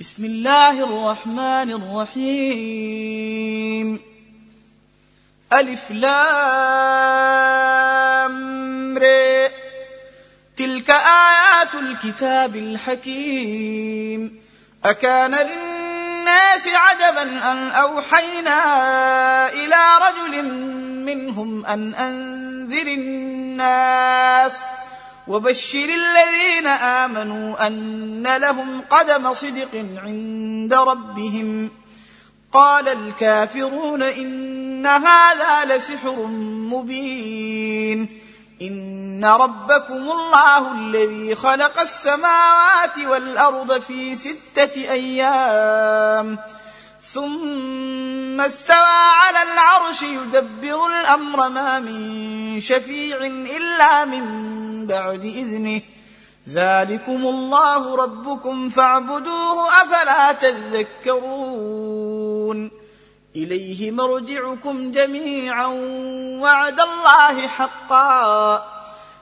بسم الله الرحمن الرحيم. ألف لام تلك آيات الكتاب الحكيم. أكان للناس عجبا أن أوحينا إلى رجل منهم أن أنذر الناس. وبشر الذين آمنوا أن لهم قدم صدق عند ربهم. قال الكافرون إن هذا لسحر مبين. إن ربكم الله الذي خلق السماوات والأرض في ستة أيام. ثم استوى على العرش يدبر الأمر ما من شفيع إلا من بعد إذنه. ذلكم الله ربكم فاعبدوه أفلا تذكرون. إليه مرجعكم جميعا وعد الله حقا.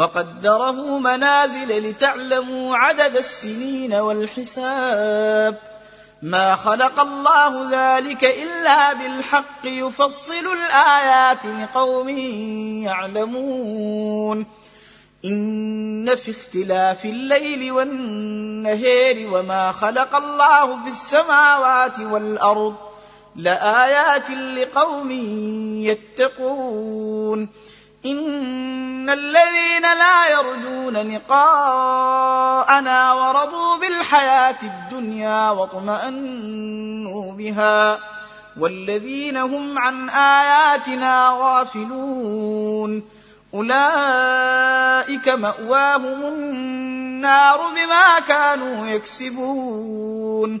وقدره منازل لتعلموا عدد السنين والحساب. ما خلق الله ذلك إلا بالحق يفصل الآيات لقوم يعلمون. إن في اختلاف الليل والنهار وما خلق الله في السماوات والأرض لآيات لقوم يتقون. ان الذين لا يرجون لقاءنا ورضوا بالحياة الدنيا واطمانوا بها والذين هم عن اياتنا غافلون اولئك ماواهم النار بما كانوا يكسبون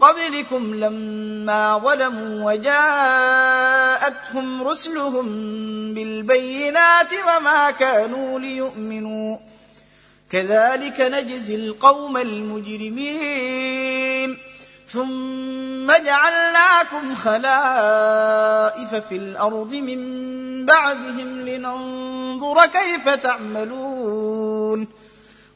قبلكم لما ظلموا وجاءتهم رسلهم بالبينات وما كانوا ليؤمنوا. كذلك نجزي القوم المجرمين. ثم جعلناكم خلائف في الأرض من بعدهم لننظر كيف تعملون.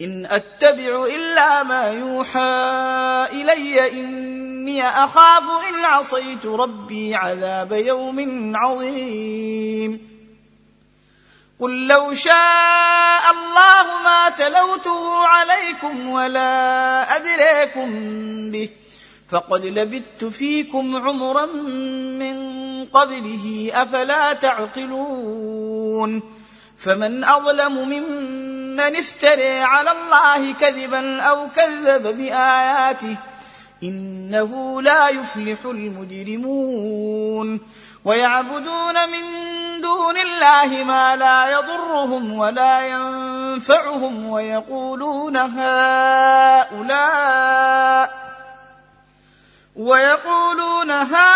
إن أتبع إلا ما يوحى إلي إني أخاف إن عصيت ربي عذاب يوم عظيم. قل لو شاء الله ما تلوته عليكم ولا أدريكم به فقد لبثت فيكم عمرا من قبله أفلا تعقلون. فمن أظلم ممن افتري على الله كذبا أو كذب بآياته إنه لا يفلح المجرمون ويعبدون من دون الله ما لا يضرهم ولا ينفعهم ويقولون هؤلاء ويقولون هؤلاء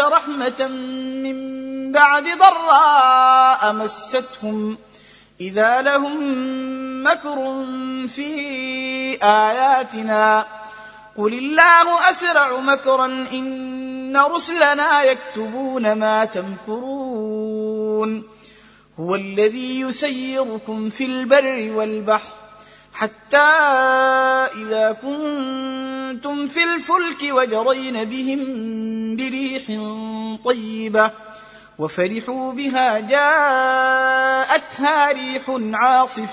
رحمة من بعد ضراء مستهم إذا لهم مكر في آياتنا. قل الله أسرع مكرا إن رسلنا يكتبون ما تمكرون. هو الذي يسيركم في البر والبحر. حتى إذا كنتم في الفلك وجرين بهم بريح طيبة وفرحوا بها جاءتها ريح عاصف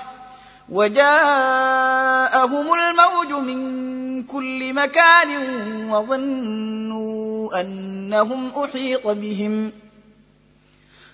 وجاءهم الموج من كل مكان وظنوا أنهم أحيط بهم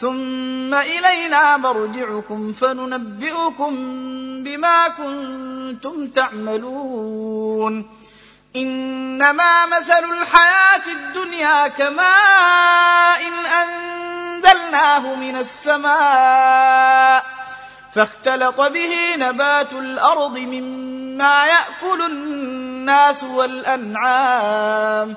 ثم إلينا مرجعكم فننبئكم بما كنتم تعملون. إنما مثل الحياة الدنيا كماء إن أنزلناه من السماء فاختلط به نبات الأرض مما يأكل الناس والأنعام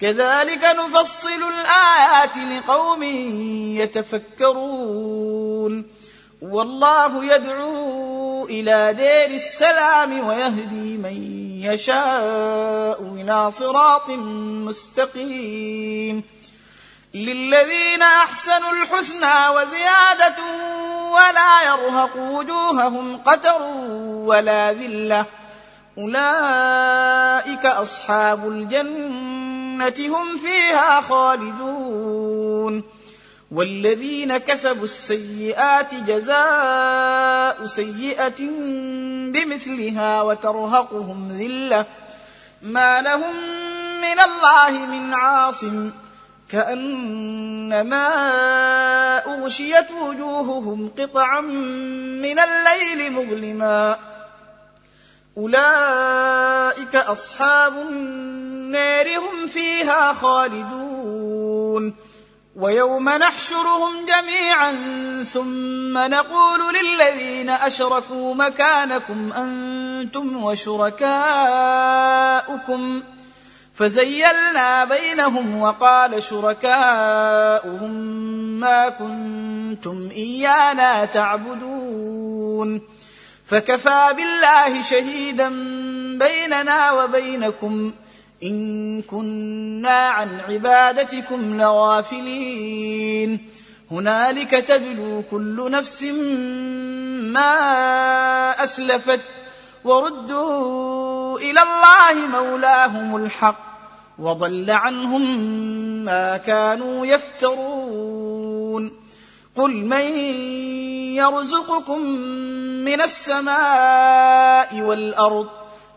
كذلك نفصل الآيات لقوم يتفكرون. والله يدعو إلى دير السلام ويهدي من يشاء إلى صراط مستقيم. للذين أحسنوا الحسنى وزيادة ولا يرهق وجوههم قتر ولا ذلة. أولئك أصحاب الجنة. هم فيها خالدون والذين كسبوا السيئات جزاء سيئه بمثلها وترهقهم ذله ما لهم من الله من عاصم كانما اغشيت وجوههم قطعا من الليل مظلما اولئك اصحاب هم فيها خالدون. ويوم نحشرهم جميعا ثم نقول للذين أشركوا مكانكم أنتم وشركاؤكم. فزيلنا بينهم وقال شركاؤهم ما كنتم إيانا تعبدون. فكفى بالله شهيدا بيننا وبينكم. إن كنا عن عبادتكم لغافلين. هنالك تبلو كل نفس ما أسلفت وردوا إلى الله مولاهم الحق وضل عنهم ما كانوا يفترون. قل من يرزقكم من السماء والأرض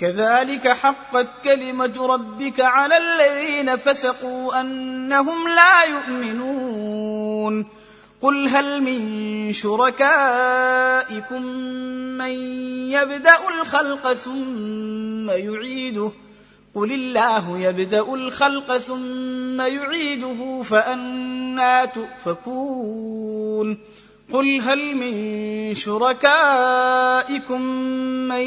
كذلك حقت كلمة ربك على الذين فسقوا أنهم لا يؤمنون. قل هل من شركائكم من يبدأ الخلق ثم يعيده؟ قل الله يبدأ الخلق ثم يعيده فانى تؤفكون. قل هل من شركائكم من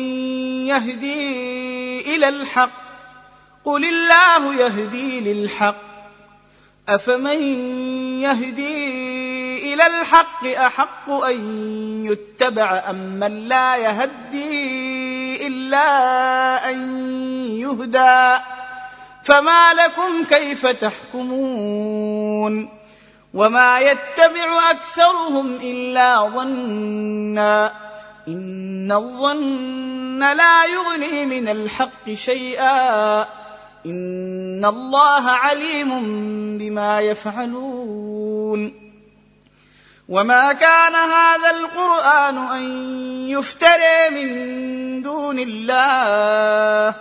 يهدي إلى الحق؟ قل الله يهدي للحق. أفمن يهدي إلى الحق أحق أن يتبع أم من لا يهدي إلا أن يهدى؟ فما لكم كيف تحكمون؟ وما يتبع اكثرهم الا ظنا ان الظن لا يغني من الحق شيئا ان الله عليم بما يفعلون وما كان هذا القران ان يفتري من دون الله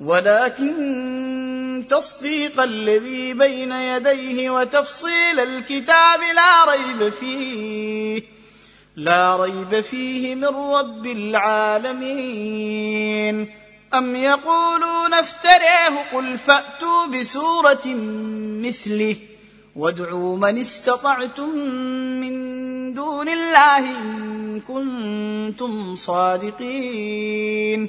ولكن تصديق الذي بين يديه وتفصيل الكتاب لا ريب فيه لا ريب فيه من رب العالمين. أم يقولون افتريه قل فأتوا بسورة مثله وادعوا من استطعتم من دون الله إن كنتم صادقين.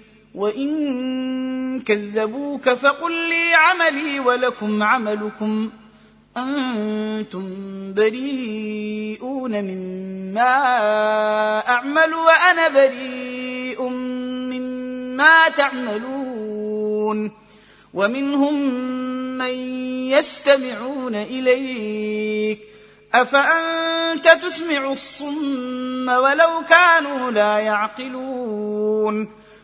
وإن كذبوك فقل لي عملي ولكم عملكم. أنتم بريئون مما أعمل وأنا بريء ما تعملون. ومنهم من يستمعون إليك. أفأنت تسمع الصم ولو كانوا لا يعقلون.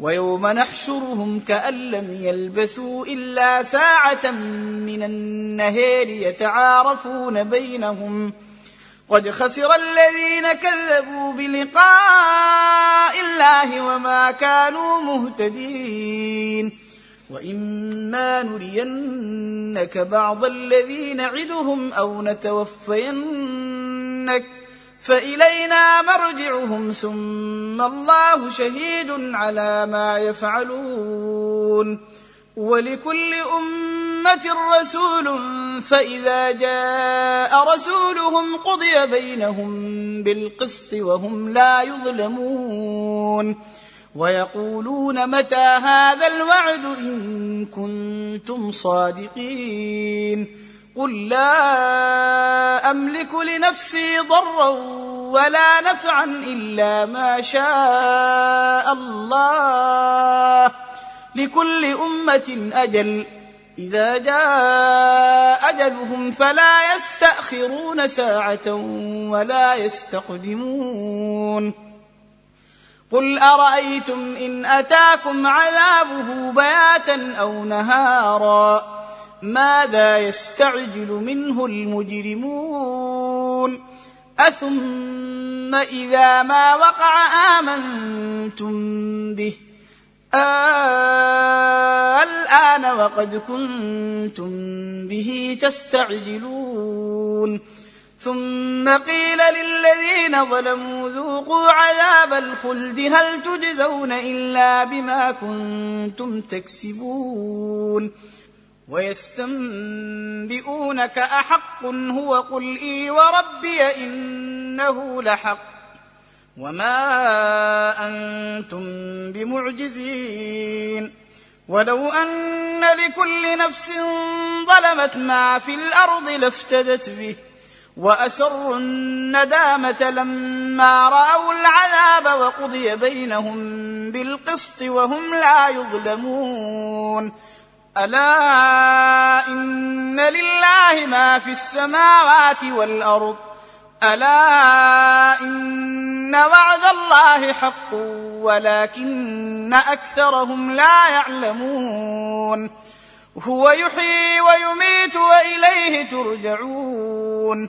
ويوم نحشرهم كأن لم يلبثوا إلا ساعة من النهار يتعارفون بينهم. قد خسر الذين كذبوا بلقاء الله وما كانوا مهتدين. وإما نرينك بعض الذي نعدهم أو نتوفينك. فإلينا مرجعهم ثم الله شهيد على ما يفعلون. ولكل أمة رسول فإذا جاء رسولهم قضي بينهم بالقسط وهم لا يظلمون. ويقولون متى هذا الوعد إن كنتم صادقين. قل لا أملك لنفسي ضرا ولا نفعا إلا ما شاء الله. لكل أمة أجل. إذا جاء أجلهم فلا يستأخرون ساعة ولا يستقدمون. قل أرأيتم إن أتاكم عذابه بياتا أو نهارا. ماذا يستعجل منه المجرمون؟ أثم إذا ما وقع آمنتم به. الآن وقد كنتم به تستعجلون. ثم قيل للذين ظلموا ذوقوا عذاب الخلد هل تجزون إلا بما كنتم تكسبون؟ ويستنبئونك أحق هو قل إي وربي إنه لحق وما أنتم بمعجزين ولو أن لكل نفس ظلمت ما في الأرض لافتدت به وأسروا الندامة لما رأوا العذاب وقضي بينهم بالقسط وهم لا يظلمون ألا إن لله ما في السماوات والأرض؟ ألا إن وعد الله حق ولكن أكثرهم لا يعلمون. هو يحيي ويميت وإليه ترجعون.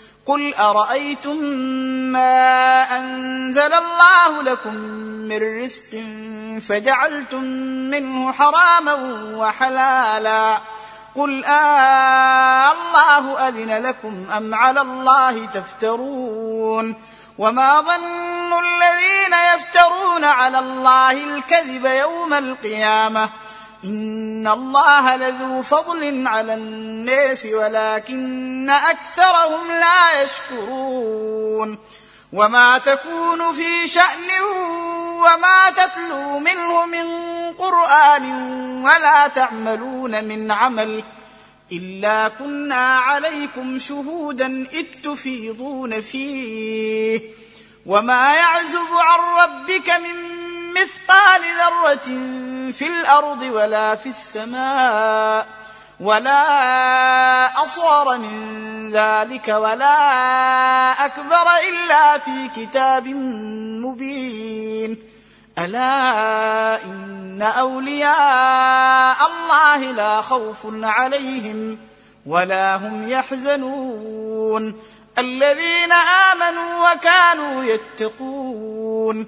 قل أرأيتم ما أنزل الله لكم من رزق فجعلتم منه حراما وحلالا قل آه الله أذن لكم أم على الله تفترون وما ظن الذين يفترون على الله الكذب يوم القيامة إن الله لذو فضل على الناس ولكن أكثرهم لا يشكرون وما تكون في شأن وما تتلو منه من قرآن ولا تعملون من عمل إلا كنا عليكم شهودا إذ تفيضون فيه وما يعزب عن ربك من مثقال ذرة في الأرض ولا في السماء ولا أصغر من ذلك ولا أكبر إلا في كتاب مبين. ألا إن أولياء الله لا خوف عليهم ولا هم يحزنون. الذين آمنوا وكانوا يتقون.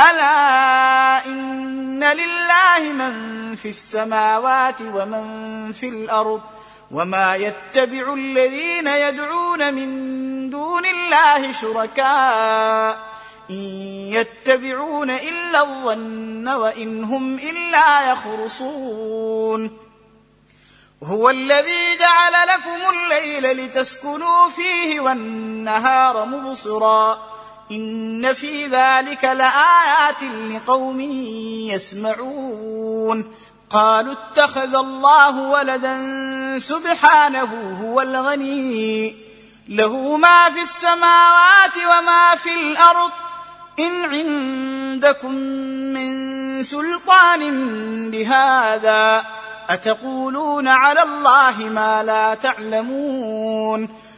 ألا إن لله من في السماوات ومن في الأرض وما يتبع الذين يدعون من دون الله شركاء إن يتبعون إلا الظن وإن هم إلا يخرصون هو الذي جعل لكم الليل لتسكنوا فيه والنهار مبصرا إن في ذلك لآيات لقوم يسمعون. قالوا اتخذ الله ولدا سبحانه هو الغني. له ما في السماوات وما في الأرض. إن عندكم من سلطان بهذا أتقولون على الله ما لا تعلمون.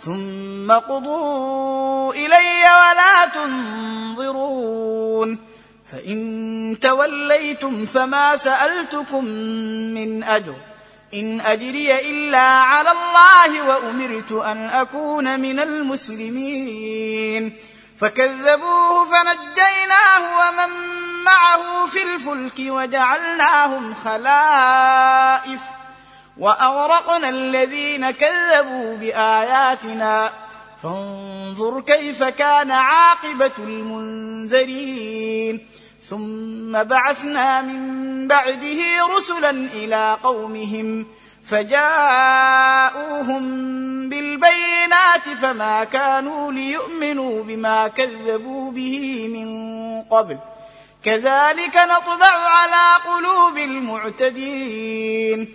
ثم قضوا إلي ولا تنظرون. فإن توليتم فما سألتكم من أجر. إن أجري إلا على الله وأمرت أن أكون من المسلمين. فكذبوه فنجيناه ومن معه في الفلك وجعلناهم خلائف. وأغرقنا الذين كذبوا بآياتنا. فانظر كيف كان عاقبة المنذرين. ثم بعثنا من بعده رسلا إلى قومهم فجاءوهم بالبينات فما كانوا ليؤمنوا بما كذبوا به من قبل. كذلك نطبع على قلوب المعتدين.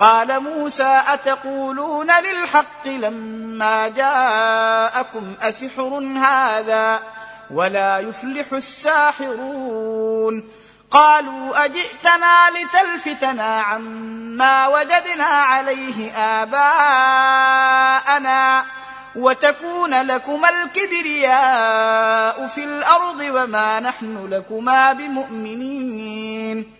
قال موسى أتقولون للحق لما جاءكم أسحر هذا ولا يفلح الساحرون قالوا أجئتنا لتلفتنا عما وجدنا عليه آباءنا وتكون لكما الكبرياء في الأرض وما نحن لكما بمؤمنين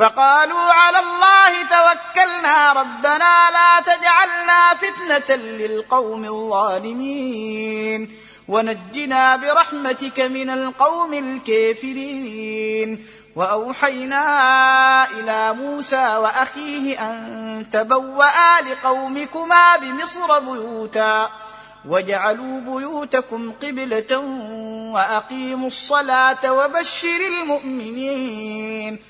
فقالوا على الله توكلنا ربنا لا تجعلنا فتنة للقوم الظالمين. ونجنا برحمتك من القوم الكافرين. وأوحينا إلى موسى وأخيه أن تبوأ لقومكما بمصر بيوتا. واجعلوا بيوتكم قبلة وأقيموا الصلاة وبشر المؤمنين.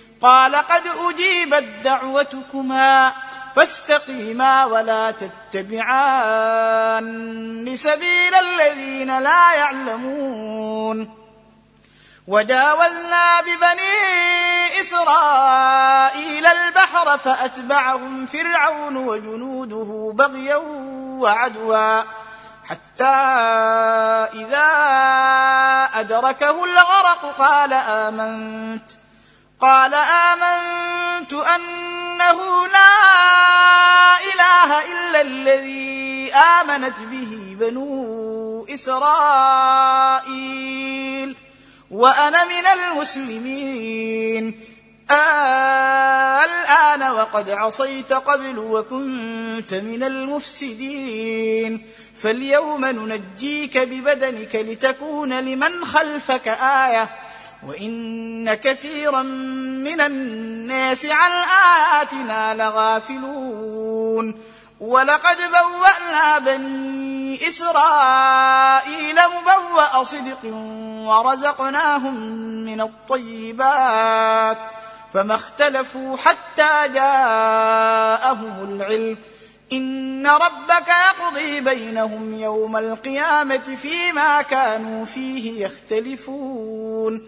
قال قد أجيبت دعوتكما فاستقيما ولا تتبعان سبيل الذين لا يعلمون. وجاوزنا ببني إسرائيل البحر فأتبعهم فرعون وجنوده بغيا وعدوا حتى إذا أدركه الغرق قال آمنت. قال آمنت أنه لا إله إلا الذي آمنت به بنو إسرائيل وأنا من المسلمين. الآن وقد عصيت قبل وكنت من المفسدين. فاليوم ننجيك ببدنك لتكون لمن خلفك آية. وإن كثيرا من الناس عن آياتنا لغافلون. ولقد بوأنا بني إسرائيل مبوأ صدق ورزقناهم من الطيبات. فما اختلفوا حتى جاءهم العلم. إن ربك يقضي بينهم يوم القيامة فيما كانوا فيه يختلفون.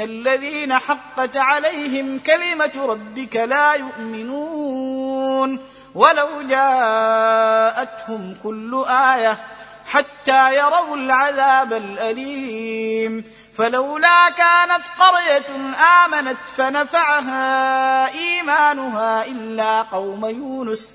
الذين حقت عليهم كلمة ربك لا يؤمنون ولو جاءتهم كل آية حتى يروا العذاب الأليم فلولا كانت قرية آمنت فنفعها إيمانها إلا قوم يونس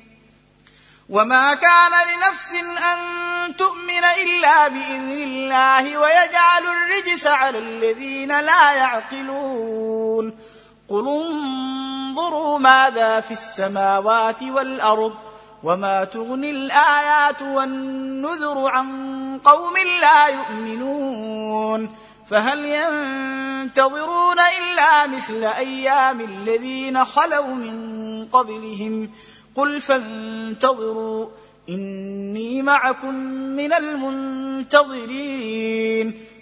وما كان لنفس أن تؤمن إلا بإذن الله ويجعل الرجس على الذين لا يعقلون. قل انظروا ماذا في السماوات والأرض وما تغني الآيات والنذر عن قوم لا يؤمنون. فهل ينتظرون إلا مثل أيام الذين خلوا من قبلهم قل فانتظروا إني معكم من المنتظرين.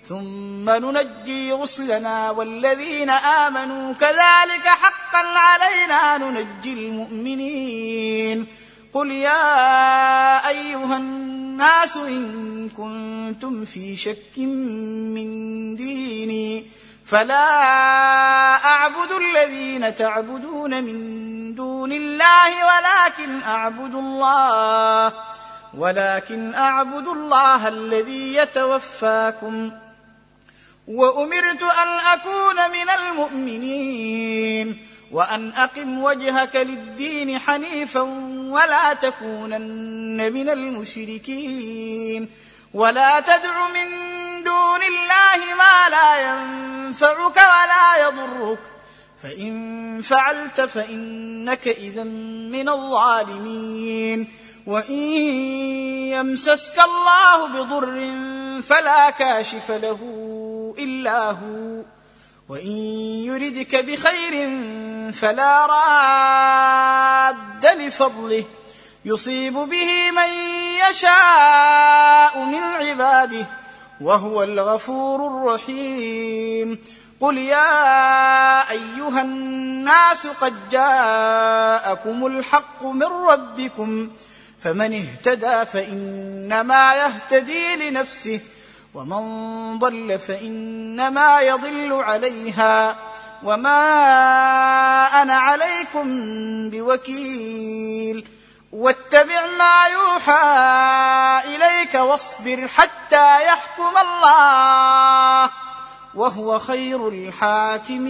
ثم ننجي رسلنا والذين آمنوا كذلك حقا علينا ننجي المؤمنين. قل يا أيها الناس إن كنتم في شك من ديني فلا أعبد الذين تعبدون من دون الله ولكن أعبد الله ولكن أعبد الله الذي يتوفاكم. وأمرت أن أكون من المؤمنين وأن أقم وجهك للدين حنيفا ولا تكونن من المشركين. ولا تدع من دون الله ما لا ينفعك ولا يضرك. فإن فعلت فإنك إذا من الظالمين. وإن يمسسك الله بضر فلا كاشف له إلا هو. وإن يردك بخير فلا راد لفضله. يصيب به من يشاء من عباده. وهو الغفور الرحيم. قل يا ايها الناس قد جاءكم الحق من ربكم فمن اهتدى فانما يهتدي لنفسه ومن ضل فانما يضل عليها وما أنا عليكم بوكيل واتبع ما يوحى اليك واصبر حتى يحكم الله وهو خير الحاكمين